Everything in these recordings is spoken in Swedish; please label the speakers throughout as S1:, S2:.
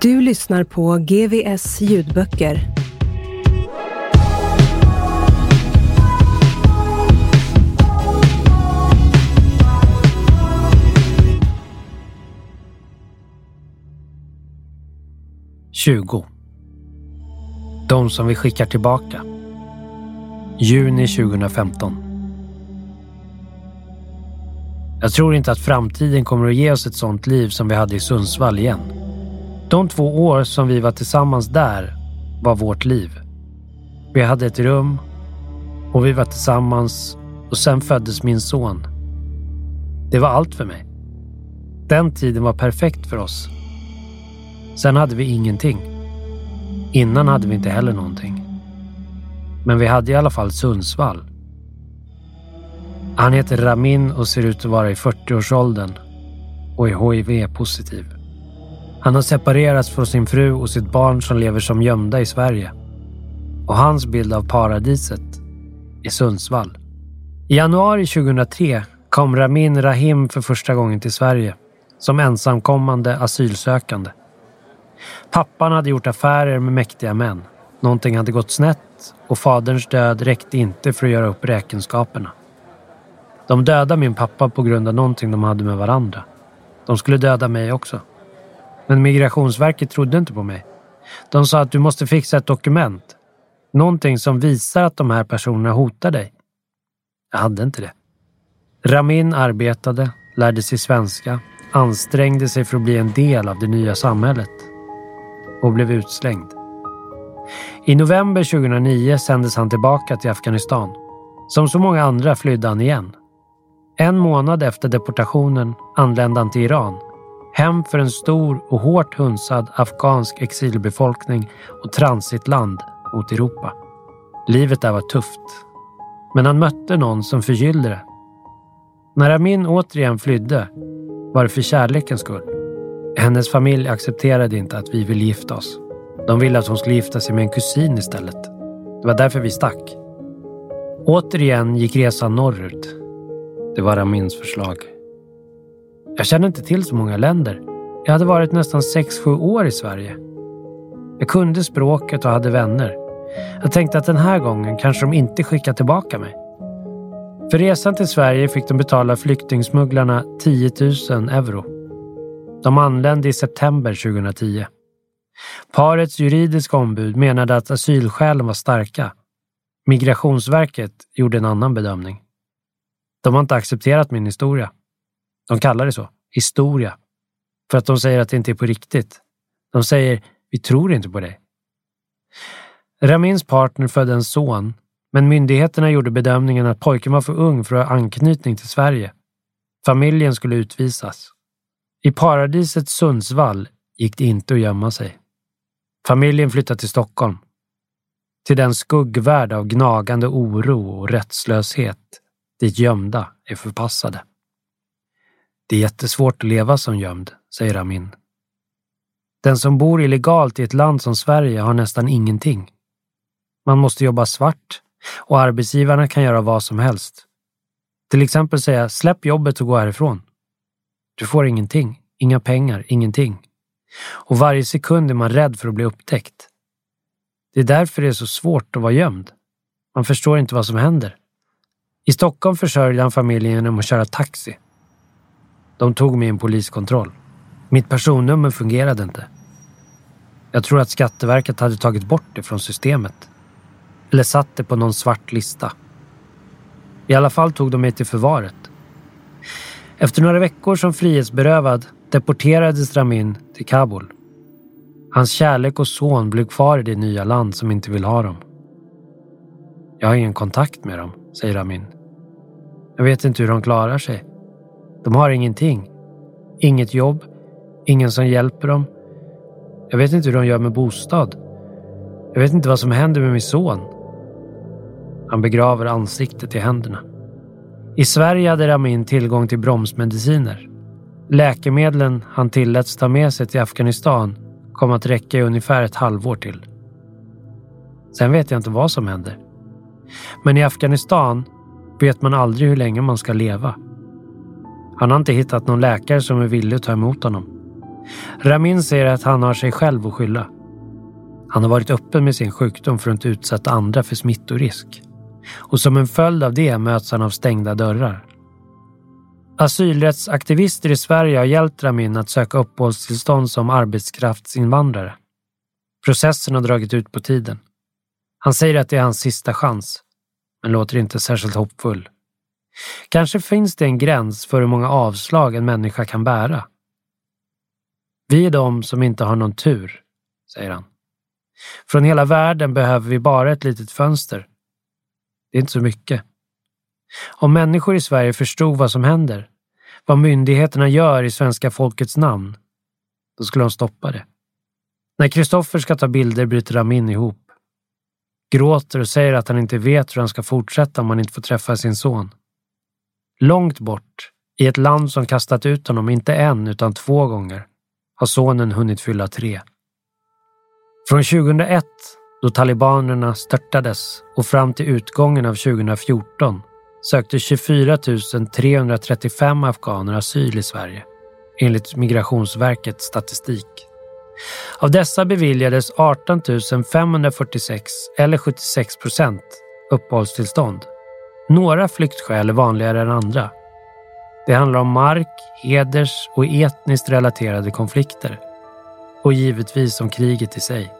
S1: Du lyssnar på GVS ljudböcker.
S2: Tjugo. De som vi skickar tillbaka. Juni 2015. Jag tror inte att framtiden kommer att ge oss ett sånt liv som vi hade i Sundsvall igen. De två år som vi var tillsammans där var vårt liv. Vi hade ett rum och vi var tillsammans och sen föddes min son. Det var allt för mig. Den tiden var perfekt för oss. Sen hade vi ingenting. Innan hade vi inte heller någonting. Men vi hade i alla fall Sundsvall. Han heter Ramin och ser ut att vara i 40-årsåldern och är HIV-positiv. Han har separerats från sin fru och sitt barn som lever som gömda i Sverige. Och hans bild av paradiset är Sundsvall. I januari 2003 kom Ramin Rahim för första gången till Sverige som ensamkommande asylsökande. Pappan hade gjort affärer med mäktiga män. Någonting hade gått snett och faderns död räckte inte för att göra upp räkenskaperna. De dödade min pappa på grund av någonting de hade med varandra. De skulle döda mig också. Men Migrationsverket trodde inte på mig. De sa att du måste fixa ett dokument. Någonting som visar att de här personerna hotar dig. Jag hade inte det. Ramin arbetade, lärde sig svenska, ansträngde sig för att bli en del av det nya samhället och blev utslängd. I november 2009 sändes han tillbaka till Afghanistan. Som så många andra flydde han igen. En månad efter deportationen anlände han till Iran. Hem för en stor och hårt hunsad afghansk exilbefolkning och transitland mot Europa. Livet där var tufft. Men han mötte någon som förgyllde det. När Amin återigen flydde var det för kärlekens skull. Hennes familj accepterade inte att vi ville gifta oss. De ville att hon skulle gifta sig med en kusin istället. Det var därför vi stack. Återigen gick resan norrut. Det var Ramins förslag. Jag kände inte till så många länder. Jag hade varit nästan 6-7 år i Sverige. Jag kunde språket och hade vänner. Jag tänkte att den här gången kanske de inte skickar tillbaka mig. För resan till Sverige fick de betala flyktingsmugglarna 10 000 euro. De anlände i september 2010. Parets juridiska ombud menade att asylskälen var starka. Migrationsverket gjorde en annan bedömning. De har inte accepterat min historia. De kallar det så, historia, för att de säger att det inte är på riktigt. De säger, vi tror inte på dig. Ramins partner födde en son, men myndigheterna gjorde bedömningen att pojken var för ung för att ha anknytning till Sverige. Familjen skulle utvisas. I paradiset Sundsvall gick det inte att gömma sig. Familjen flyttade till Stockholm. Till den skuggvärld av gnagande oro och rättslöshet dit gömda är förpassade. Det är jättesvårt att leva som gömd, säger Amin. Den som bor illegalt i ett land som Sverige har nästan ingenting. Man måste jobba svart och arbetsgivarna kan göra vad som helst. Till exempel säga släpp jobbet och gå härifrån. Du får ingenting, inga pengar, ingenting. Och varje sekund är man rädd för att bli upptäckt. Det är därför det är så svårt att vara gömd. Man förstår inte vad som händer. I Stockholm försörjde han familjen genom att köra taxi. De tog mig i en poliskontroll. Mitt personnummer fungerade inte. Jag tror att Skatteverket hade tagit bort det från systemet. Eller satt det på någon svart lista. I alla fall tog de mig till förvaret. Efter några veckor som frihetsberövad deporterades Ramin till Kabul. Hans kärlek och son blev kvar i det nya land som inte vill ha dem. Jag har ingen kontakt med dem, säger Ramin. Jag vet inte hur de klarar sig. De har ingenting. Inget jobb, ingen som hjälper dem. Jag vet inte hur de gör med bostad. Jag vet inte vad som händer med min son. Han begraver ansiktet i händerna. I Sverige hade Ramin tillgång till bromsmediciner. Läkemedlen han tilläts ta med sig till Afghanistan kom att räcka i ungefär ett halvår till. Sen vet jag inte vad som händer. Men i Afghanistan vet man aldrig hur länge man ska leva. Han har inte hittat någon läkare som är villig att ta emot honom. Ramin säger att han har sig själv att skylla. Han har varit öppen med sin sjukdom för att inte utsätta andra för smittorisk. Och som en följd av det möts han av stängda dörrar. Asylrättsaktivister i Sverige har hjälpt Ramin att söka uppehållstillstånd som arbetskraftsinvandrare. Processen har dragit ut på tiden. Han säger att det är hans sista chans, men låter inte särskilt hoppfull. Kanske finns det en gräns för hur många avslag en människa kan bära. Vi är de som inte har någon tur, säger han. Från hela världen behöver vi bara ett litet fönster. Det är inte så mycket. Om människor i Sverige förstod vad som händer, vad myndigheterna gör i svenska folkets namn, då skulle de stoppa det. När Kristoffer ska ta bilder bryter Ramin ihop. Gråter och säger att han inte vet hur han ska fortsätta om han inte får träffa sin son. Långt bort, i ett land som kastat ut honom inte en utan två gånger, har sonen hunnit fylla tre. Från 2001, då talibanerna störtades, och fram till utgången av 2014 sökte 24 335 afghaner asyl i Sverige, enligt Migrationsverkets statistik. Av dessa beviljades 18 546, eller 76 procent, uppehållstillstånd. Några flyktskäl är vanligare än andra. Det handlar om mark, heders och etniskt relaterade konflikter. Och givetvis om kriget i sig.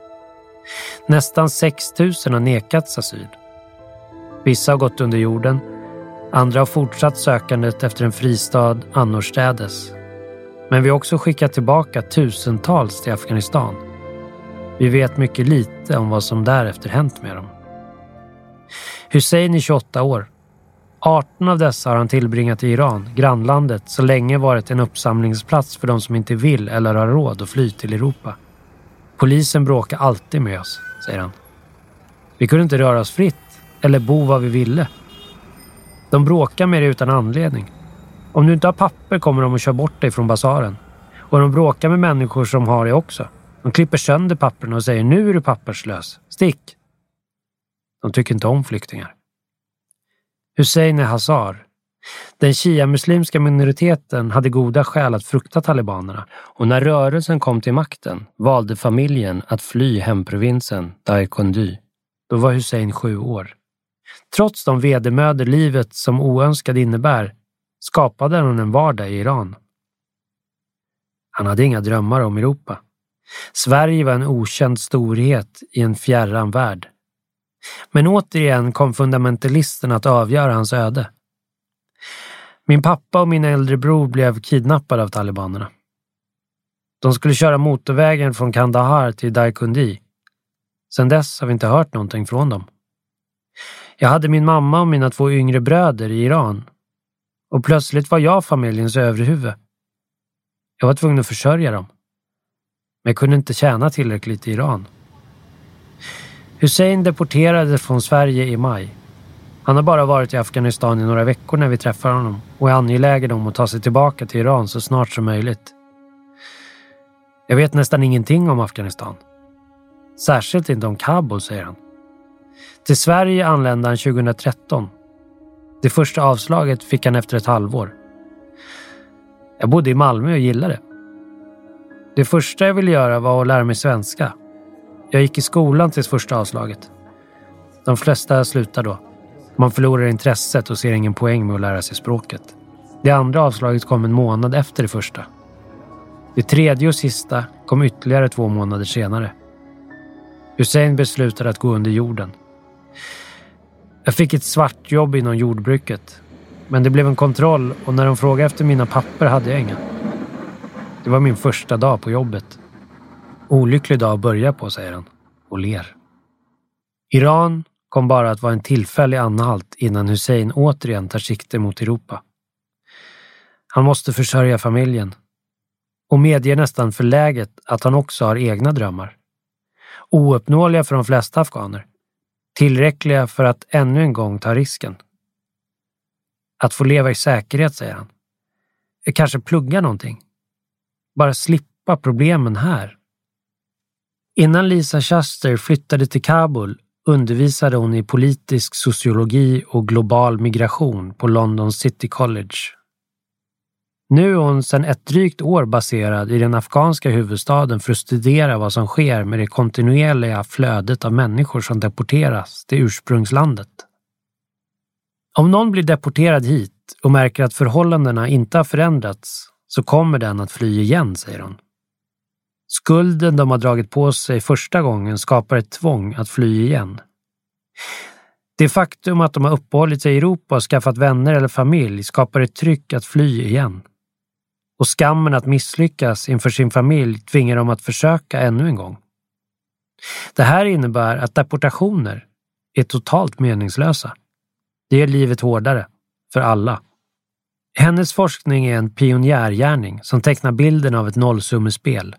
S2: Nästan 6 000 har nekats asyl. Vissa har gått under jorden Andra har fortsatt sökandet efter en fristad annorstädes. Men vi har också skickat tillbaka tusentals till Afghanistan. Vi vet mycket lite om vad som därefter hänt med dem. Hussein är 28 år. 18 av dessa har han tillbringat i Iran, grannlandet, så länge varit en uppsamlingsplats för de som inte vill eller har råd att fly till Europa. Polisen bråkar alltid med oss, säger han. Vi kunde inte röra oss fritt eller bo var vi ville. De bråkar med dig utan anledning. Om du inte har papper kommer de att köra bort dig från basaren. Och de bråkar med människor som har det också. De klipper sönder papperna och säger nu är du papperslös. Stick! De tycker inte om flyktingar. Hussein är hazar. Den shia-muslimska minoriteten hade goda skäl att frukta talibanerna och när rörelsen kom till makten valde familjen att fly hemprovinsen Daekondy. Då var Hussein sju år. Trots de vedermödor livet som oönskad innebär skapade han en vardag i Iran. Han hade inga drömmar om Europa. Sverige var en okänd storhet i en fjärran värld. Men återigen kom fundamentalisterna att avgöra hans öde. Min pappa och min äldre bror blev kidnappade av talibanerna. De skulle köra motorvägen från Kandahar till Daikundi. Sedan dess har vi inte hört någonting från dem. Jag hade min mamma och mina två yngre bröder i Iran. Och plötsligt var jag familjens överhuvud. Jag var tvungen att försörja dem. Men jag kunde inte tjäna tillräckligt i Iran. Hussein deporterades från Sverige i maj. Han har bara varit i Afghanistan i några veckor när vi träffar honom och är angelägen om att ta sig tillbaka till Iran så snart som möjligt. Jag vet nästan ingenting om Afghanistan. Särskilt inte om Kabul, säger han. Till Sverige anlände han 2013. Det första avslaget fick han efter ett halvår. Jag bodde i Malmö och gillade det. Det första jag ville göra var att lära mig svenska. Jag gick i skolan tills första avslaget. De flesta slutar då. Man förlorar intresset och ser ingen poäng med att lära sig språket. Det andra avslaget kom en månad efter det första. Det tredje och sista kom ytterligare två månader senare. Hussein beslutade att gå under jorden. Jag fick ett svartjobb inom jordbruket. Men det blev en kontroll och när de frågade efter mina papper hade jag inga. Det var min första dag på jobbet. Olycklig dag att börja på, säger han och ler. Iran kom bara att vara en tillfällig anhalt innan Hussein återigen tar sikte mot Europa. Han måste försörja familjen och medger nästan förläget att han också har egna drömmar. Ouppnåeliga för de flesta afghaner. Tillräckliga för att ännu en gång ta risken. Att få leva i säkerhet, säger han. Kanske plugga någonting. Bara slippa problemen här. Innan Lisa Shuster flyttade till Kabul undervisade hon i politisk sociologi och global migration på London City College. Nu är hon sedan ett drygt år baserad i den afghanska huvudstaden för att studera vad som sker med det kontinuerliga flödet av människor som deporteras till ursprungslandet. Om någon blir deporterad hit och märker att förhållandena inte har förändrats så kommer den att fly igen, säger hon. Skulden de har dragit på sig första gången skapar ett tvång att fly igen. Det faktum att de har uppehållit sig i Europa och skaffat vänner eller familj skapar ett tryck att fly igen. Och skammen att misslyckas inför sin familj tvingar dem att försöka ännu en gång. Det här innebär att deportationer är totalt meningslösa. Det gör livet hårdare, för alla. Hennes forskning är en pionjärgärning som tecknar bilden av ett nollsummespel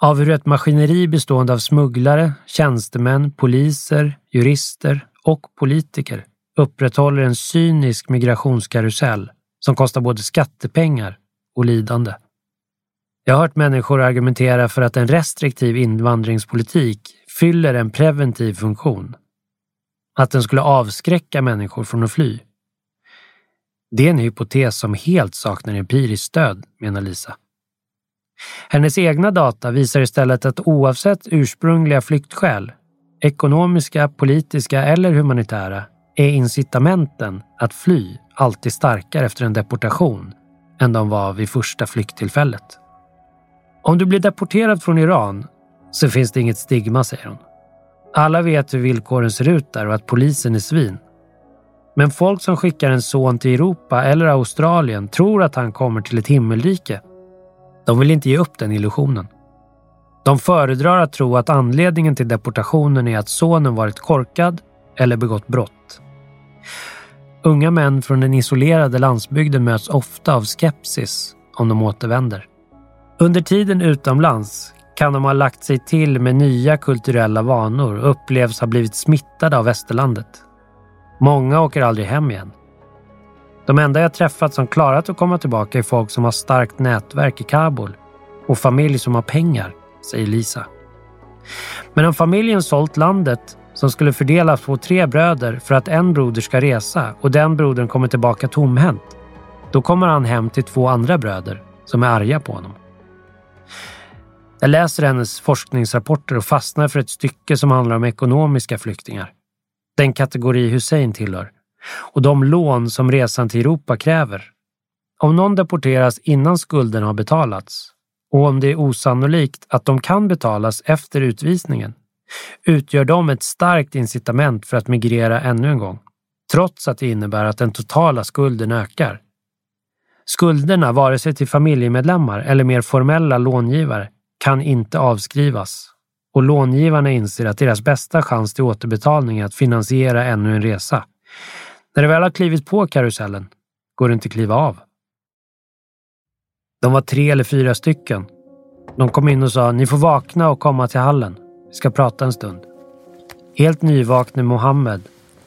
S2: av hur ett maskineri bestående av smugglare, tjänstemän, poliser, jurister och politiker upprätthåller en cynisk migrationskarusell som kostar både skattepengar och lidande. Jag har hört människor argumentera för att en restriktiv invandringspolitik fyller en preventiv funktion. Att den skulle avskräcka människor från att fly. Det är en hypotes som helt saknar empiriskt stöd, menar Lisa. Hennes egna data visar istället att oavsett ursprungliga flyktskäl, ekonomiska, politiska eller humanitära, är incitamenten att fly alltid starkare efter en deportation än de var vid första flykttillfället. Om du blir deporterad från Iran så finns det inget stigma, säger hon. Alla vet hur villkoren ser ut där och att polisen är svin. Men folk som skickar en son till Europa eller Australien tror att han kommer till ett himmelrike de vill inte ge upp den illusionen. De föredrar att tro att anledningen till deportationen är att sonen varit korkad eller begått brott. Unga män från den isolerade landsbygden möts ofta av skepsis om de återvänder. Under tiden utomlands kan de ha lagt sig till med nya kulturella vanor och upplevs ha blivit smittade av västerlandet. Många åker aldrig hem igen. De enda jag träffat som klarat att komma tillbaka är folk som har starkt nätverk i Kabul och familj som har pengar, säger Lisa. Men om familjen sålt landet som skulle fördelas på tre bröder för att en broder ska resa och den brodern kommer tillbaka tomhänt, då kommer han hem till två andra bröder som är arga på honom. Jag läser hennes forskningsrapporter och fastnar för ett stycke som handlar om ekonomiska flyktingar. Den kategori Hussein tillhör och de lån som resan till Europa kräver. Om någon deporteras innan skulden har betalats och om det är osannolikt att de kan betalas efter utvisningen utgör de ett starkt incitament för att migrera ännu en gång, trots att det innebär att den totala skulden ökar. Skulderna, vare sig till familjemedlemmar eller mer formella långivare, kan inte avskrivas och långivarna inser att deras bästa chans till återbetalning är att finansiera ännu en resa. När du väl har klivit på karusellen går det inte att kliva av. De var tre eller fyra stycken. De kom in och sa ni får vakna och komma till hallen. Vi ska prata en stund. Helt nyvakne Mohammed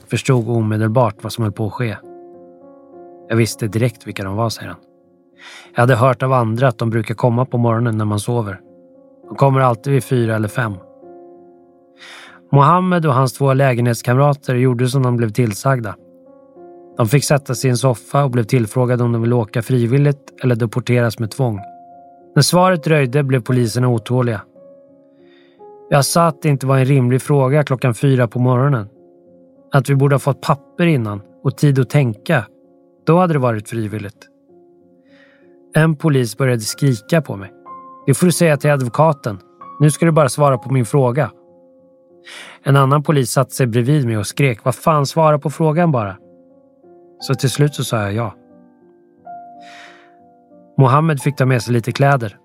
S2: förstod omedelbart vad som höll på att ske. Jag visste direkt vilka de var, säger han. Jag hade hört av andra att de brukar komma på morgonen när man sover. De kommer alltid vid fyra eller fem. Mohammed och hans två lägenhetskamrater gjorde som de blev tillsagda. De fick sätta sig i en soffa och blev tillfrågade om de ville åka frivilligt eller deporteras med tvång. När svaret dröjde blev poliserna otåliga. Jag sa att det inte var en rimlig fråga klockan fyra på morgonen. Att vi borde ha fått papper innan och tid att tänka. Då hade det varit frivilligt. En polis började skrika på mig. Det får du säga till advokaten. Nu ska du bara svara på min fråga. En annan polis satte sig bredvid mig och skrek. Vad fan, svara på frågan bara. Så till slut så sa jag ja. Mohammed fick ta med sig lite kläder.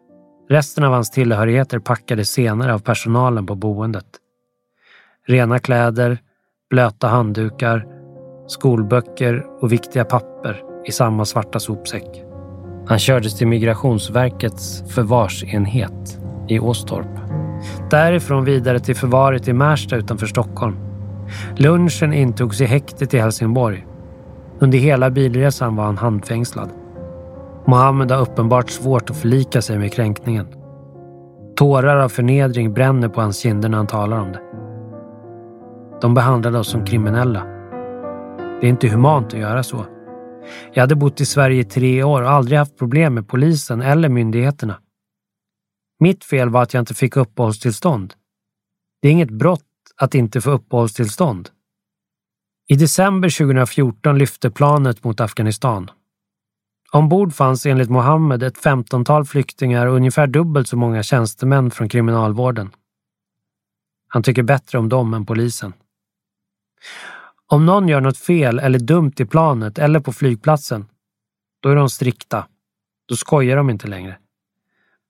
S2: Resten av hans tillhörigheter packades senare av personalen på boendet. Rena kläder, blöta handdukar, skolböcker och viktiga papper i samma svarta sopsäck. Han kördes till Migrationsverkets förvarsenhet i Åstorp. Därifrån vidare till förvaret i Märsta utanför Stockholm. Lunchen intogs i häktet i Helsingborg. Under hela bilresan var han handfängslad. Mohammed har uppenbart svårt att förlika sig med kränkningen. Tårar av förnedring bränner på hans kinder när han talar om det. De behandlade oss som kriminella. Det är inte humant att göra så. Jag hade bott i Sverige i tre år och aldrig haft problem med polisen eller myndigheterna. Mitt fel var att jag inte fick uppehållstillstånd. Det är inget brott att inte få uppehållstillstånd. I december 2014 lyfte planet mot Afghanistan. Ombord fanns enligt Mohammed ett femtontal flyktingar och ungefär dubbelt så många tjänstemän från kriminalvården. Han tycker bättre om dem än polisen. Om någon gör något fel eller dumt i planet eller på flygplatsen, då är de strikta. Då skojar de inte längre.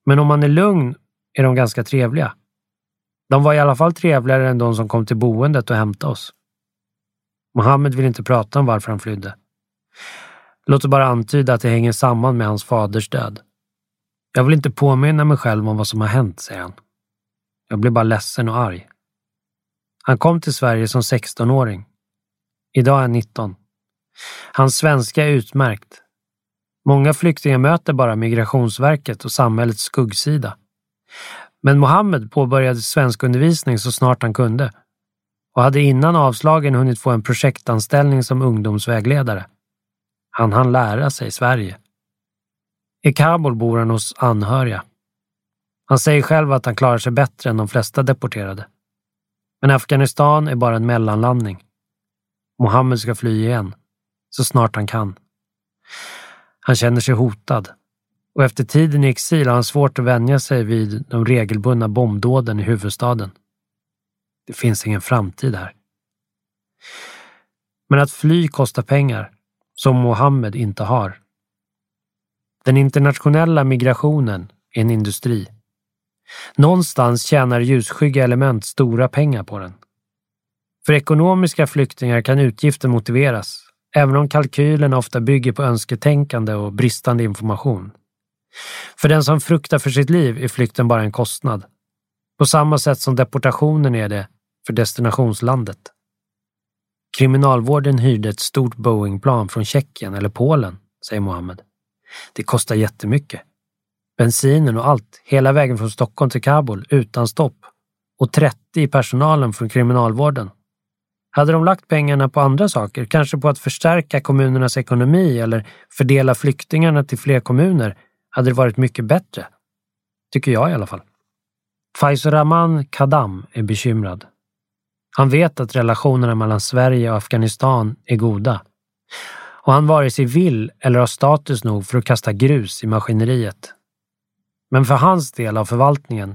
S2: Men om man är lugn är de ganska trevliga. De var i alla fall trevligare än de som kom till boendet och hämtade oss. Mohammed vill inte prata om varför han flydde. Låt bara antyda att det hänger samman med hans faders död. Jag vill inte påminna mig själv om vad som har hänt, säger han. Jag blir bara ledsen och arg. Han kom till Sverige som 16-åring. Idag är han 19. Hans svenska är utmärkt. Många flyktingar möter bara Migrationsverket och samhällets skuggsida. Men Mohammed påbörjade svenskundervisning så snart han kunde och hade innan avslagen hunnit få en projektanställning som ungdomsvägledare. Han hann lära sig Sverige. I Kabul bor han hos anhöriga. Han säger själv att han klarar sig bättre än de flesta deporterade. Men Afghanistan är bara en mellanlandning. Mohammed ska fly igen, så snart han kan. Han känner sig hotad och efter tiden i exil har han svårt att vänja sig vid de regelbundna bombdåden i huvudstaden. Det finns ingen framtid här. Men att fly kostar pengar, som Mohammed inte har. Den internationella migrationen är en industri. Någonstans tjänar ljusskygga element stora pengar på den. För ekonomiska flyktingar kan utgiften motiveras, även om kalkylen ofta bygger på önsketänkande och bristande information. För den som fruktar för sitt liv är flykten bara en kostnad. På samma sätt som deportationen är det för destinationslandet. Kriminalvården hyrde ett stort Boeingplan från Tjeckien eller Polen, säger Mohammed. Det kostar jättemycket. Bensinen och allt, hela vägen från Stockholm till Kabul, utan stopp. Och 30 i personalen från kriminalvården. Hade de lagt pengarna på andra saker, kanske på att förstärka kommunernas ekonomi eller fördela flyktingarna till fler kommuner, hade det varit mycket bättre. Tycker jag i alla fall. Faiz Rahman Kadam är bekymrad. Han vet att relationerna mellan Sverige och Afghanistan är goda. Och han vare sig vill eller har status nog för att kasta grus i maskineriet. Men för hans del av förvaltningen,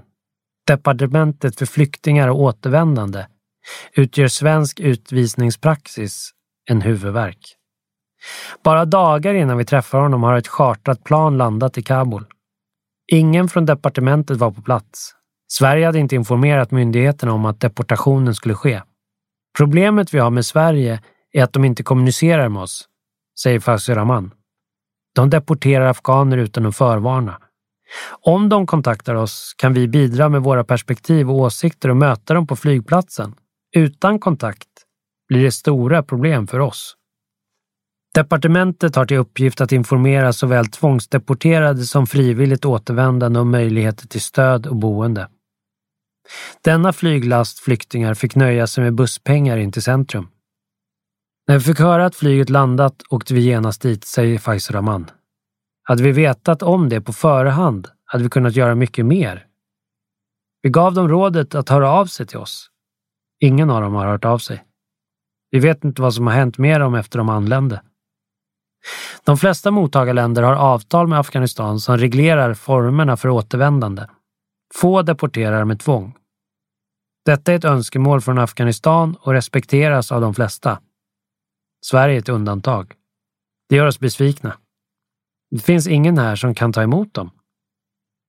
S2: Departementet för flyktingar och återvändande, utgör svensk utvisningspraxis en huvudvärk. Bara dagar innan vi träffar honom har ett chartrat plan landat i Kabul. Ingen från departementet var på plats. Sverige hade inte informerat myndigheterna om att deportationen skulle ske. Problemet vi har med Sverige är att de inte kommunicerar med oss, säger Fazir Rahman. De deporterar afghaner utan att förvarna. Om de kontaktar oss kan vi bidra med våra perspektiv och åsikter och möta dem på flygplatsen. Utan kontakt blir det stora problem för oss. Departementet har till uppgift att informera såväl tvångsdeporterade som frivilligt återvändande om möjligheter till stöd och boende. Denna flyglast flyktingar fick nöja sig med busspengar in till centrum. När vi fick höra att flyget landat åkte vi genast dit, säger Faisal Rahman. Hade vi vetat om det på förhand hade vi kunnat göra mycket mer. Vi gav dem rådet att höra av sig till oss. Ingen av dem har hört av sig. Vi vet inte vad som har hänt med dem efter de anlände. De flesta mottagarländer har avtal med Afghanistan som reglerar formerna för återvändande. Få deporterar med tvång. Detta är ett önskemål från Afghanistan och respekteras av de flesta. Sverige är ett undantag. Det gör oss besvikna. Det finns ingen här som kan ta emot dem.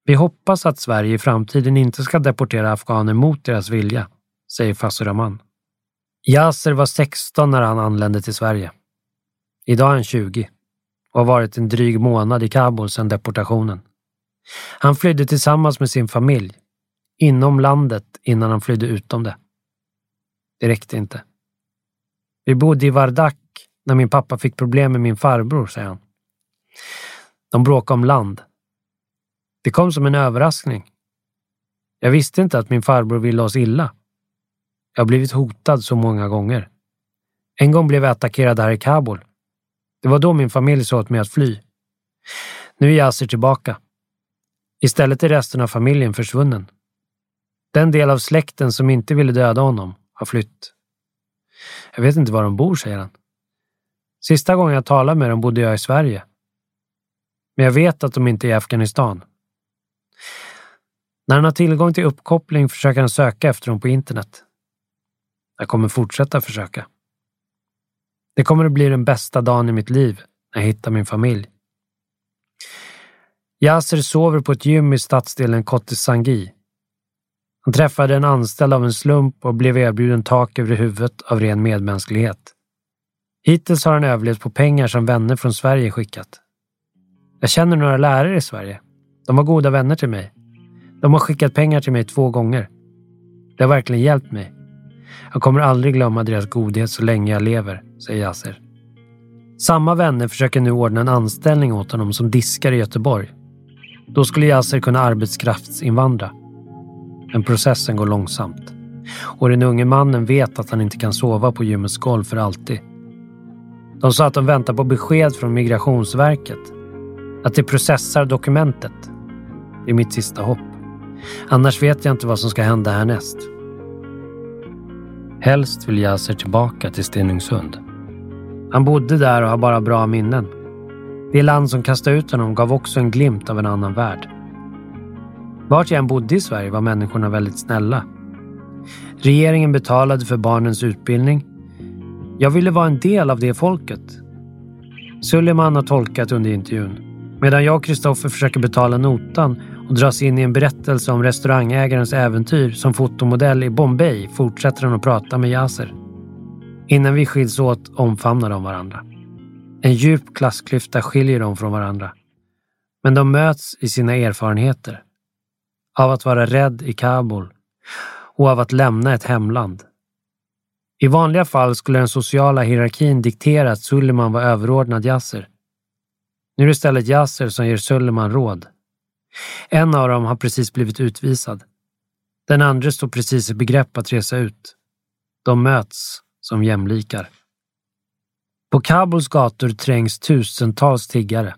S2: Vi hoppas att Sverige i framtiden inte ska deportera afghaner mot deras vilja, säger Fasuraman. Yasser var 16 när han anlände till Sverige. Idag är han 20 och har varit en dryg månad i Kabul sedan deportationen. Han flydde tillsammans med sin familj, inom landet innan han flydde utom det. Det räckte inte. Vi bodde i Vardak när min pappa fick problem med min farbror, säger han. De bråkade om land. Det kom som en överraskning. Jag visste inte att min farbror ville oss illa. Jag har blivit hotad så många gånger. En gång blev jag attackerad här i Kabul. Det var då min familj sa åt mig att fly. Nu är Yasser tillbaka. Istället är resten av familjen försvunnen. Den del av släkten som inte ville döda honom har flytt. Jag vet inte var de bor, säger han. Sista gången jag talade med dem bodde jag i Sverige. Men jag vet att de inte är i Afghanistan. När han har tillgång till uppkoppling försöker han söka efter dem på internet. Jag kommer fortsätta försöka. Det kommer att bli den bästa dagen i mitt liv när jag hittar min familj. Yasser sover på ett gym i stadsdelen Kotisangi. Han träffade en anställd av en slump och blev erbjuden tak över huvudet av ren medmänsklighet. Hittills har han överlevt på pengar som vänner från Sverige skickat. Jag känner några lärare i Sverige. De var goda vänner till mig. De har skickat pengar till mig två gånger. Det har verkligen hjälpt mig. Jag kommer aldrig glömma deras godhet så länge jag lever, säger Yasser. Samma vänner försöker nu ordna en anställning åt honom som diskare i Göteborg. Då skulle Yasser kunna arbetskraftsinvandra. Men processen går långsamt. Och den unge mannen vet att han inte kan sova på gymmets golv för alltid. De sa att de väntar på besked från Migrationsverket. Att de processar dokumentet. Det är mitt sista hopp. Annars vet jag inte vad som ska hända härnäst. Helst vill Yasser tillbaka till Stenungsund. Han bodde där och har bara bra minnen. Det land som kastade ut honom gav också en glimt av en annan värld. Vart jag än bodde i Sverige var människorna väldigt snälla. Regeringen betalade för barnens utbildning. Jag ville vara en del av det folket. Suleiman har tolkat under intervjun. Medan jag och Kristoffer försöker betala notan och dras in i en berättelse om restaurangägarens äventyr som fotomodell i Bombay fortsätter han att prata med Yasser. Innan vi skiljs åt omfamnar de varandra. En djup klassklyfta skiljer dem från varandra. Men de möts i sina erfarenheter. Av att vara rädd i Kabul och av att lämna ett hemland. I vanliga fall skulle den sociala hierarkin diktera att Suleiman var överordnad Yasser. Nu är det istället Yasser som ger Suleiman råd. En av dem har precis blivit utvisad. Den andra står precis i begrepp att resa ut. De möts som jämlikar. På Kabuls gator trängs tusentals tiggare.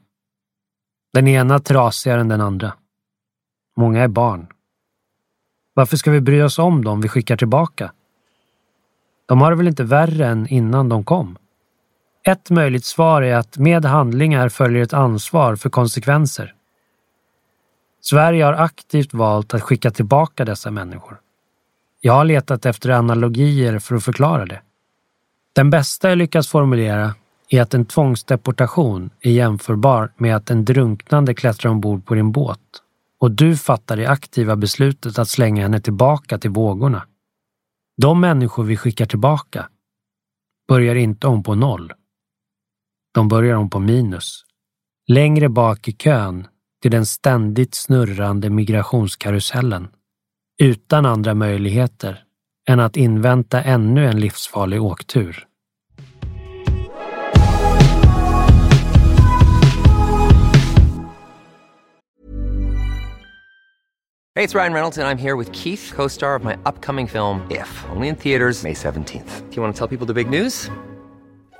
S2: Den ena trasigare än den andra. Många är barn. Varför ska vi bry oss om dem vi skickar tillbaka? De har det väl inte värre än innan de kom? Ett möjligt svar är att med handlingar följer ett ansvar för konsekvenser. Sverige har aktivt valt att skicka tillbaka dessa människor. Jag har letat efter analogier för att förklara det. Den bästa jag lyckats formulera är att en tvångsdeportation är jämförbar med att en drunknande klättrar ombord på din båt och du fattar det aktiva beslutet att slänga henne tillbaka till vågorna. De människor vi skickar tillbaka börjar inte om på noll. De börjar om på minus. Längre bak i kön till den ständigt snurrande migrationskarusellen. Utan andra möjligheter än att invänta ännu en livsfarlig åktur.
S3: Hej, det är Ryan Reynolds och jag är här med Keith, co-star of my upcoming film If, only in theaters May 17th. Do you want to tell people the big news?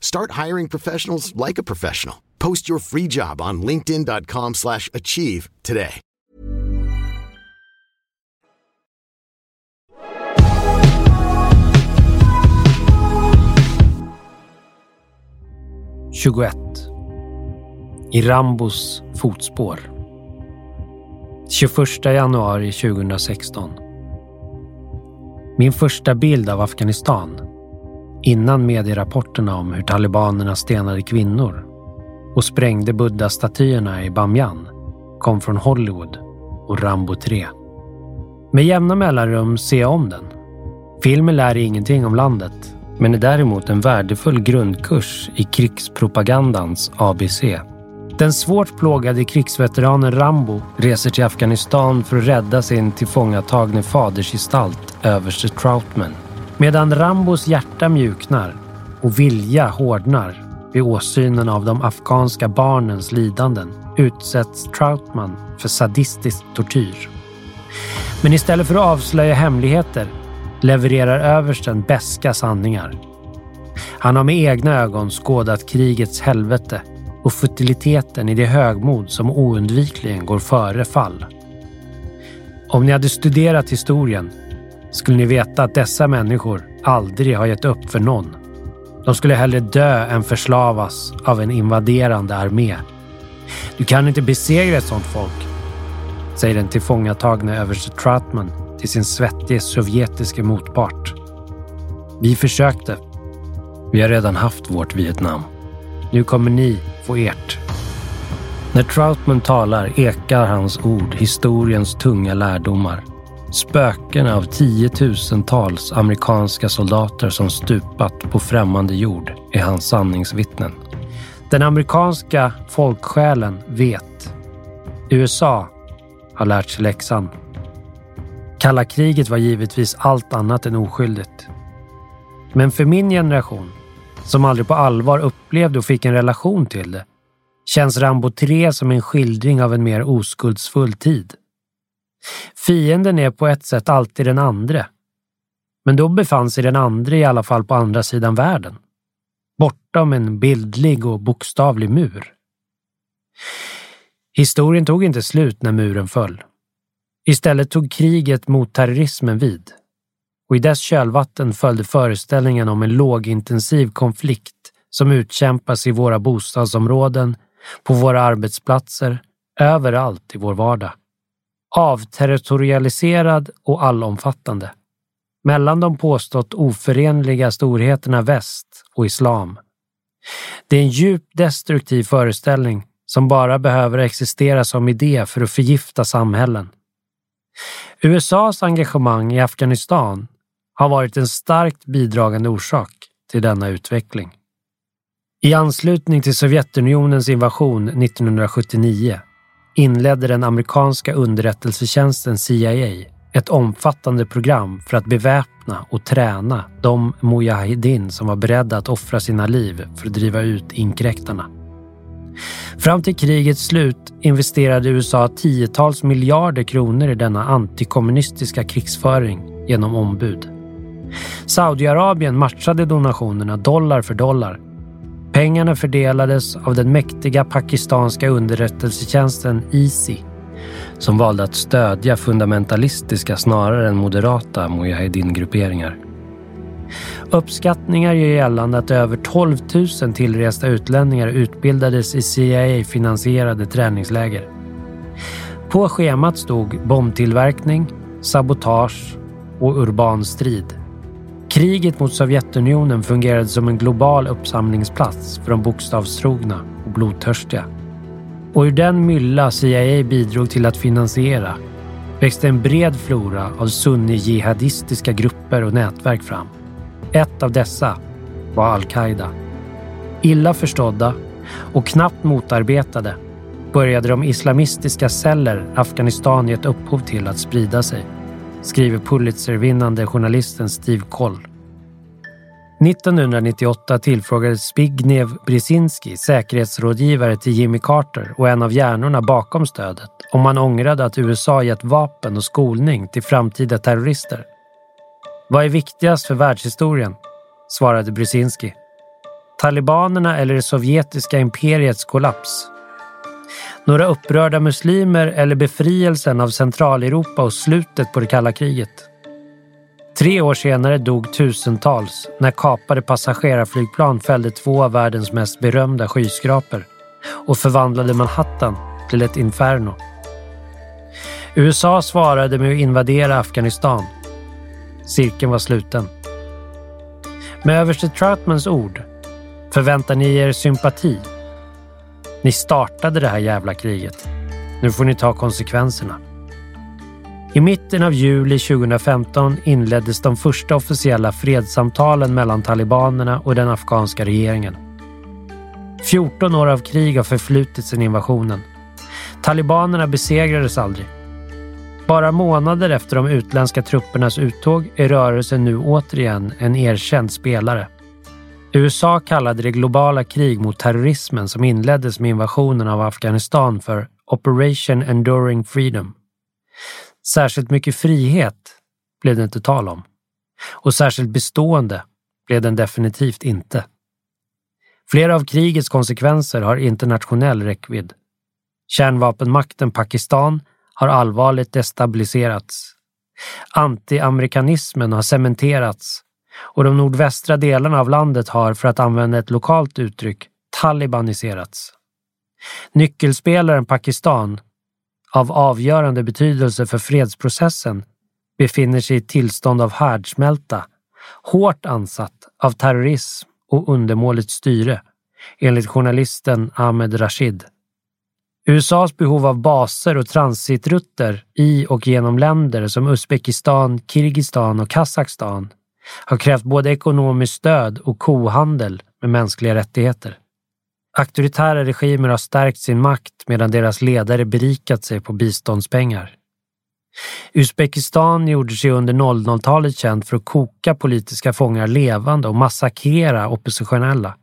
S4: Start hiring professionals like a professional. Post your free job on linkedin.com/achieve slash achieve today.
S2: – 21. I Rambos fotspår. 21 januari 2016. Min första bild av Afghanistan innan medierapporterna om hur talibanerna stenade kvinnor och sprängde buddha-statyerna i Bamyan kom från Hollywood och Rambo 3. Med jämna mellanrum ser jag om den. Filmen lär ingenting om landet, men är däremot en värdefull grundkurs i krigspropagandans ABC. Den svårt plågade krigsveteranen Rambo reser till Afghanistan för att rädda sin tillfångatagne fadersgestalt, överste Troutman. Medan Rambos hjärta mjuknar och vilja hårdnar vid åsynen av de afghanska barnens lidanden utsätts Troutman för sadistisk tortyr. Men istället för att avslöja hemligheter levererar översten beska sanningar. Han har med egna ögon skådat krigets helvete och futiliteten i det högmod som oundvikligen går före fall. Om ni hade studerat historien skulle ni veta att dessa människor aldrig har gett upp för någon. De skulle hellre dö än förslavas av en invaderande armé. Du kan inte besegra ett sånt folk, säger den tillfångatagne överste Trautman till sin svettige sovjetiske motpart. Vi försökte. Vi har redan haft vårt Vietnam. Nu kommer ni få ert. När Troutman talar ekar hans ord historiens tunga lärdomar. Spöken av tiotusentals amerikanska soldater som stupat på främmande jord är hans sanningsvittnen. Den amerikanska folksjälen vet. USA har lärt sig läxan. Kalla kriget var givetvis allt annat än oskyldigt. Men för min generation, som aldrig på allvar upplevde och fick en relation till det, känns Rambo 3 som en skildring av en mer oskuldsfull tid. Fienden är på ett sätt alltid den andre. Men då befann sig den andre i alla fall på andra sidan världen. Bortom en bildlig och bokstavlig mur. Historien tog inte slut när muren föll. Istället tog kriget mot terrorismen vid. Och i dess kölvatten följde föreställningen om en lågintensiv konflikt som utkämpas i våra bostadsområden, på våra arbetsplatser, överallt i vår vardag avterritorialiserad och allomfattande. Mellan de påstått oförenliga storheterna väst och islam. Det är en djupt destruktiv föreställning som bara behöver existera som idé för att förgifta samhällen. USAs engagemang i Afghanistan har varit en starkt bidragande orsak till denna utveckling. I anslutning till Sovjetunionens invasion 1979 inledde den amerikanska underrättelsetjänsten CIA ett omfattande program för att beväpna och träna de mujahedin som var beredda att offra sina liv för att driva ut inkräktarna. Fram till krigets slut investerade USA tiotals miljarder kronor i denna antikommunistiska krigsföring genom ombud. Saudiarabien matchade donationerna dollar för dollar Pengarna fördelades av den mäktiga pakistanska underrättelsetjänsten ISI som valde att stödja fundamentalistiska snarare än moderata Mujahedin-grupperingar. Uppskattningar gör gällande att över 12 000 tillresta utlänningar utbildades i CIA-finansierade träningsläger. På schemat stod bombtillverkning, sabotage och urban strid. Kriget mot Sovjetunionen fungerade som en global uppsamlingsplats för de bokstavstrogna och blodtörstiga. Och ur den mylla CIA bidrog till att finansiera växte en bred flora av sunni-jihadistiska grupper och nätverk fram. Ett av dessa var al-Qaida. Illa förstådda och knappt motarbetade började de islamistiska celler Afghanistan gett upphov till att sprida sig, skriver Pulitzervinnande journalisten Steve Koll. 1998 tillfrågades Zbigniew Brzezinski, säkerhetsrådgivare till Jimmy Carter och en av hjärnorna bakom stödet, om han ångrade att USA gett vapen och skolning till framtida terrorister. Vad är viktigast för världshistorien? svarade Brzezinski. Talibanerna eller det sovjetiska imperiets kollaps? Några upprörda muslimer eller befrielsen av Centraleuropa och slutet på det kalla kriget? Tre år senare dog tusentals när kapade passagerarflygplan fällde två av världens mest berömda skyskrapor och förvandlade Manhattan till ett inferno. USA svarade med att invadera Afghanistan. Cirkeln var sluten. Med överste Troutmans ord förväntar ni er sympati. Ni startade det här jävla kriget. Nu får ni ta konsekvenserna. I mitten av juli 2015 inleddes de första officiella fredssamtalen mellan talibanerna och den afghanska regeringen. 14 år av krig har förflutit sedan invasionen. Talibanerna besegrades aldrig. Bara månader efter de utländska truppernas uttåg är rörelsen nu återigen en erkänd spelare. USA kallade det globala krig mot terrorismen som inleddes med invasionen av Afghanistan för Operation Enduring Freedom. Särskilt mycket frihet blev det inte tal om. Och särskilt bestående blev den definitivt inte. Flera av krigets konsekvenser har internationell räckvidd. Kärnvapenmakten Pakistan har allvarligt destabiliserats. Antiamerikanismen har cementerats och de nordvästra delarna av landet har, för att använda ett lokalt uttryck, talibaniserats. Nyckelspelaren Pakistan av avgörande betydelse för fredsprocessen befinner sig i ett tillstånd av härdsmälta, hårt ansatt av terrorism och undermåligt styre, enligt journalisten Ahmed Rashid. USAs behov av baser och transitrutter i och genom länder som Uzbekistan, Kirgizistan och Kazakstan har krävt både ekonomiskt stöd och kohandel med mänskliga rättigheter. Auktoritära regimer har stärkt sin makt medan deras ledare berikat sig på biståndspengar. Uzbekistan gjorde sig under 00-talet känt för att koka politiska fångar levande och massakrera oppositionella.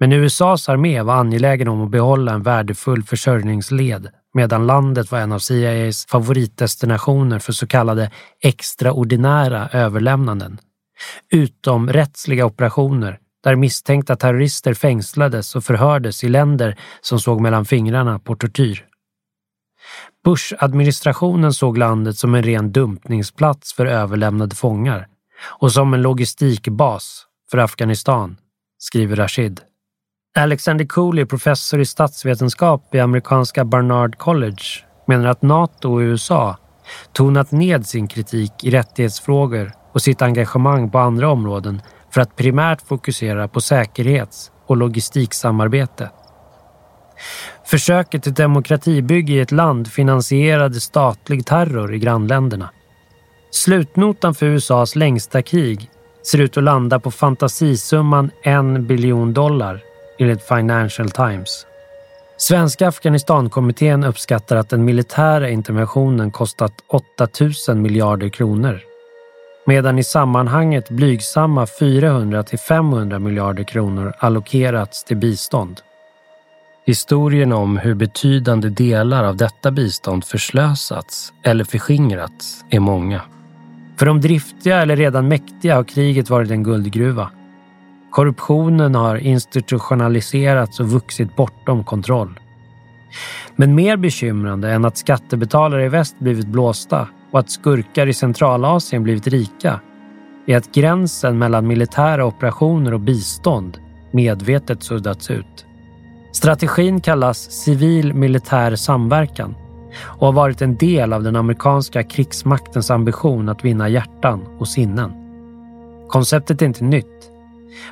S2: Men USAs armé var angelägen om att behålla en värdefull försörjningsled medan landet var en av CIAs favoritdestinationer för så kallade extraordinära överlämnanden. Utomrättsliga operationer där misstänkta terrorister fängslades och förhördes i länder som såg mellan fingrarna på tortyr. Bush-administrationen såg landet som en ren dumpningsplats för överlämnade fångar och som en logistikbas för Afghanistan, skriver Rashid. Alexander Cooley, professor i statsvetenskap vid amerikanska Barnard College, menar att NATO och USA tonat ned sin kritik i rättighetsfrågor och sitt engagemang på andra områden för att primärt fokusera på säkerhets och logistiksamarbete. Försöket till demokratibygge i ett land finansierade statlig terror i grannländerna. Slutnotan för USAs längsta krig ser ut att landa på fantasisumman en biljon dollar enligt Financial Times. Svenska Afghanistankommittén uppskattar att den militära interventionen kostat 8 000 miljarder kronor medan i sammanhanget blygsamma 400 till 500 miljarder kronor allokerats till bistånd. Historien om hur betydande delar av detta bistånd förslösats eller förskingrats är många. För de driftiga eller redan mäktiga har kriget varit en guldgruva. Korruptionen har institutionaliserats och vuxit bortom kontroll. Men mer bekymrande än att skattebetalare i väst blivit blåsta och att skurkar i Centralasien blivit rika är att gränsen mellan militära operationer och bistånd medvetet suddats ut. Strategin kallas civil militär samverkan och har varit en del av den amerikanska krigsmaktens ambition att vinna hjärtan och sinnen. Konceptet är inte nytt,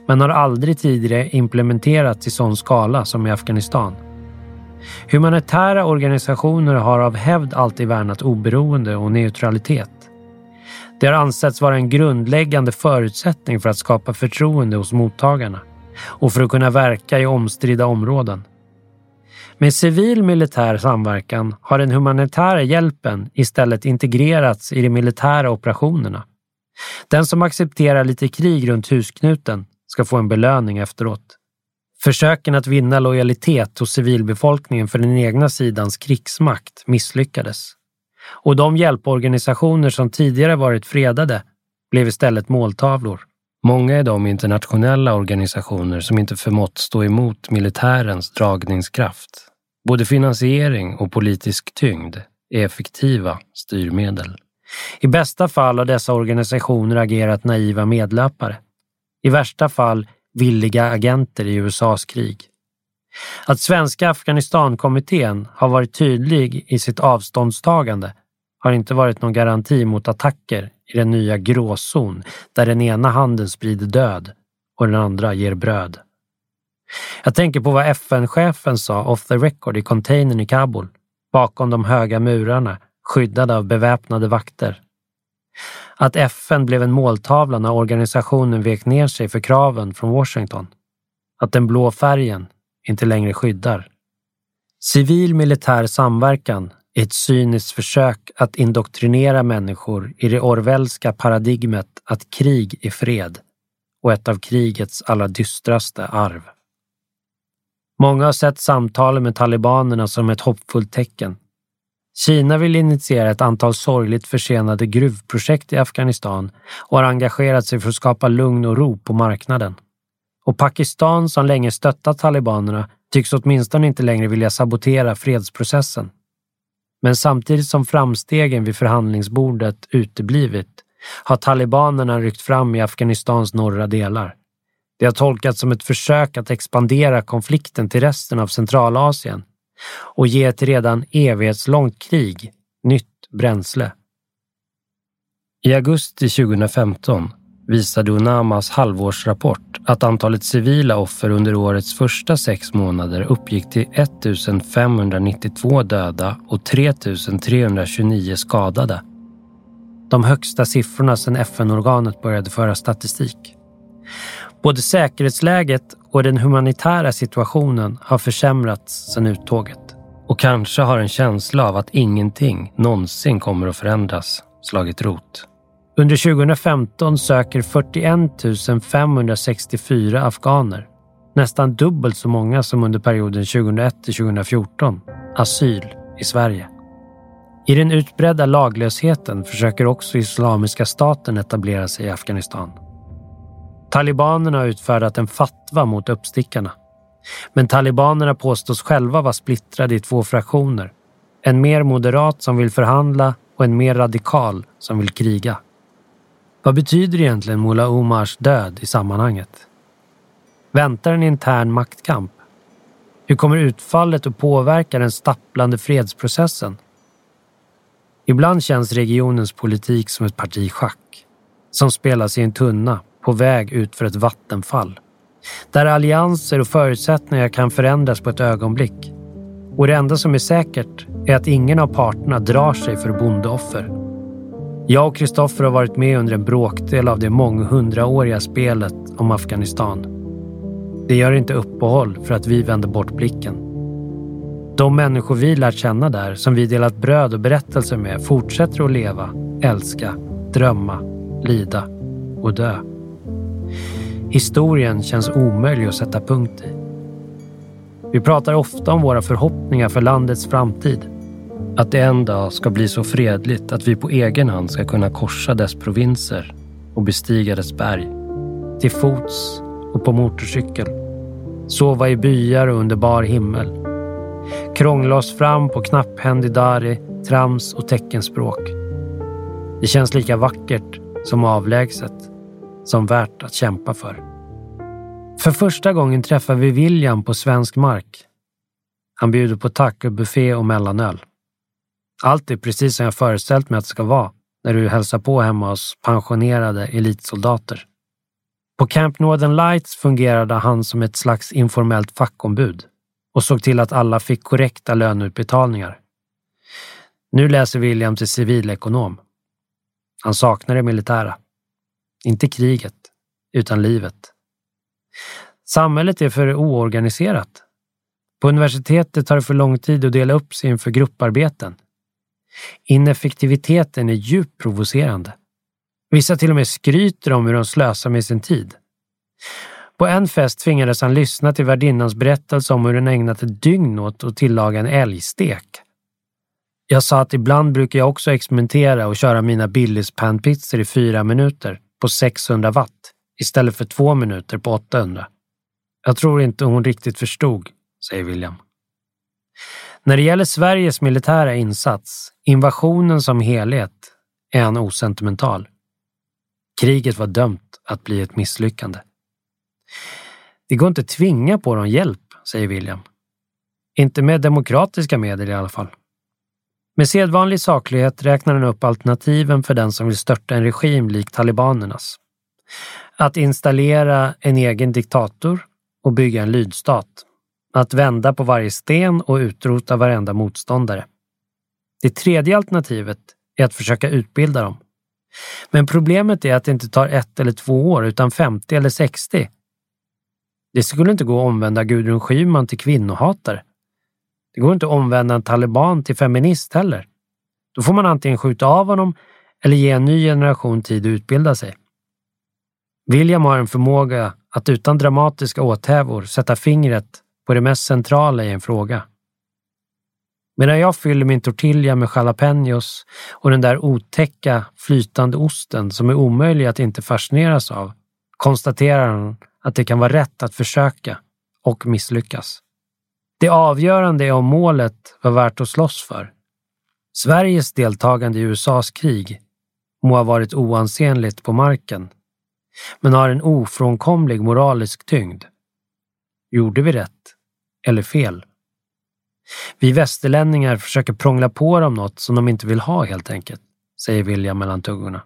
S2: men har aldrig tidigare implementerats i sån skala som i Afghanistan. Humanitära organisationer har av hävd alltid värnat oberoende och neutralitet. Det har ansetts vara en grundläggande förutsättning för att skapa förtroende hos mottagarna och för att kunna verka i omstridda områden. Med civil militär samverkan har den humanitära hjälpen istället integrerats i de militära operationerna. Den som accepterar lite krig runt husknuten ska få en belöning efteråt. Försöken att vinna lojalitet hos civilbefolkningen för den egna sidans krigsmakt misslyckades. Och de hjälporganisationer som tidigare varit fredade blev istället måltavlor. Många är de internationella organisationer som inte förmått stå emot militärens dragningskraft. Både finansiering och politisk tyngd är effektiva styrmedel. I bästa fall har dessa organisationer agerat naiva medlöpare. I värsta fall villiga agenter i USAs krig. Att Svenska Afghanistankommittén har varit tydlig i sitt avståndstagande har inte varit någon garanti mot attacker i den nya gråzon där den ena handen sprider död och den andra ger bröd. Jag tänker på vad FN-chefen sa off the record i containern i Kabul, bakom de höga murarna, skyddade av beväpnade vakter. Att FN blev en måltavla när organisationen vek ner sig för kraven från Washington. Att den blå färgen inte längre skyddar. Civil militär samverkan är ett cyniskt försök att indoktrinera människor i det orwellska paradigmet att krig är fred och ett av krigets allra dystraste arv. Många har sett samtalen med talibanerna som ett hoppfullt tecken. Kina vill initiera ett antal sorgligt försenade gruvprojekt i Afghanistan och har engagerat sig för att skapa lugn och ro på marknaden. Och Pakistan, som länge stöttat talibanerna, tycks åtminstone inte längre vilja sabotera fredsprocessen. Men samtidigt som framstegen vid förhandlingsbordet uteblivit har talibanerna ryckt fram i Afghanistans norra delar. Det har tolkats som ett försök att expandera konflikten till resten av Centralasien och ge ett redan evighetslångt krig nytt bränsle. I augusti 2015 visade Unamas halvårsrapport att antalet civila offer under årets första sex månader uppgick till 1592 döda och 3329 skadade. De högsta siffrorna sedan FN-organet började föra statistik. Både säkerhetsläget och den humanitära situationen har försämrats sedan uttåget. Och kanske har en känsla av att ingenting någonsin kommer att förändras slagit rot. Under 2015 söker 41 564 afghaner, nästan dubbelt så många som under perioden 2001 till 2014, asyl i Sverige. I den utbredda laglösheten försöker också Islamiska staten etablera sig i Afghanistan. Talibanerna har utfärdat en fatwa mot uppstickarna. Men talibanerna påstås själva vara splittrade i två fraktioner. En mer moderat som vill förhandla och en mer radikal som vill kriga. Vad betyder egentligen Mullah Omars död i sammanhanget? Väntar en intern maktkamp? Hur kommer utfallet att påverka den stapplande fredsprocessen? Ibland känns regionens politik som ett parti schack som spelas i en tunna på väg ut för ett vattenfall. Där allianser och förutsättningar kan förändras på ett ögonblick. Och det enda som är säkert är att ingen av parterna drar sig för bondeoffer. Jag och Kristoffer har varit med under en bråkdel av det månghundraåriga spelet om Afghanistan. Det gör inte uppehåll för att vi vänder bort blicken. De människor vi lärt känna där, som vi delat bröd och berättelser med, fortsätter att leva, älska, drömma, lida och dö. Historien känns omöjlig att sätta punkt i. Vi pratar ofta om våra förhoppningar för landets framtid. Att det en dag ska bli så fredligt att vi på egen hand ska kunna korsa dess provinser och bestiga dess berg. Till fots och på motorcykel. Sova i byar och under bar himmel. Krångla oss fram på knapphändig dari, trams och teckenspråk. Det känns lika vackert som avlägset som värt att kämpa för. För första gången träffar vi William på svensk mark. Han bjuder på tacobuffé och mellanöl. Allt är precis som jag föreställt mig att det ska vara när du hälsar på hemma hos pensionerade elitsoldater. På Camp Northern Lights fungerade han som ett slags informellt fackombud och såg till att alla fick korrekta löneutbetalningar. Nu läser William till civilekonom. Han saknar det militära. Inte kriget, utan livet. Samhället är för oorganiserat. På universitetet tar det för lång tid att dela upp sig inför grupparbeten. Ineffektiviteten är djupt provocerande. Vissa till och med skryter om hur de slösar med sin tid. På en fest tvingades han lyssna till värdinnans berättelse om hur den ägnat ett dygn åt att tillaga en älgstek. Jag sa att ibland brukar jag också experimentera och köra mina Billys panpizzor i fyra minuter på 600 watt istället för två minuter på 800. Jag tror inte hon riktigt förstod, säger William. När det gäller Sveriges militära insats, invasionen som helhet, är han osentimental. Kriget var dömt att bli ett misslyckande. Det går inte att tvinga på dem hjälp, säger William. Inte med demokratiska medel i alla fall. Med sedvanlig saklighet räknar han upp alternativen för den som vill störta en regim lik talibanernas. Att installera en egen diktator och bygga en lydstat. Att vända på varje sten och utrota varenda motståndare. Det tredje alternativet är att försöka utbilda dem. Men problemet är att det inte tar ett eller två år utan 50 eller 60. Det skulle inte gå att omvända Gudrun Schyman till kvinnohatare. Det går inte att omvända en taliban till feminist heller. Då får man antingen skjuta av honom eller ge en ny generation tid att utbilda sig. William har en förmåga att utan dramatiska åthävor sätta fingret på det mest centrala i en fråga. Medan jag fyller min tortilla med jalapenos och den där otäcka flytande osten som är omöjlig att inte fascineras av, konstaterar han att det kan vara rätt att försöka och misslyckas. Det avgörande är om målet var värt att slåss för. Sveriges deltagande i USAs krig må ha varit oansenligt på marken, men har en ofrånkomlig moralisk tyngd. Gjorde vi rätt eller fel? Vi västerlänningar försöker prångla på dem något som de inte vill ha helt enkelt, säger William mellan tuggorna.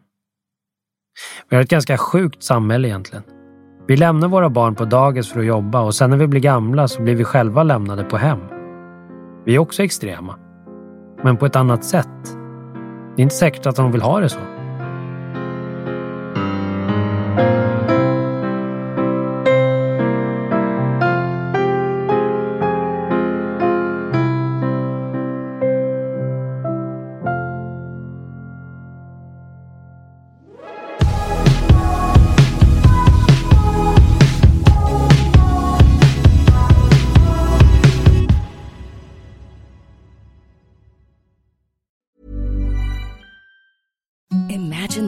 S2: Vi har ett ganska sjukt samhälle egentligen. Vi lämnar våra barn på dagis för att jobba och sen när vi blir gamla så blir vi själva lämnade på hem. Vi är också extrema. Men på ett annat sätt. Det är inte säkert att de vill ha det så.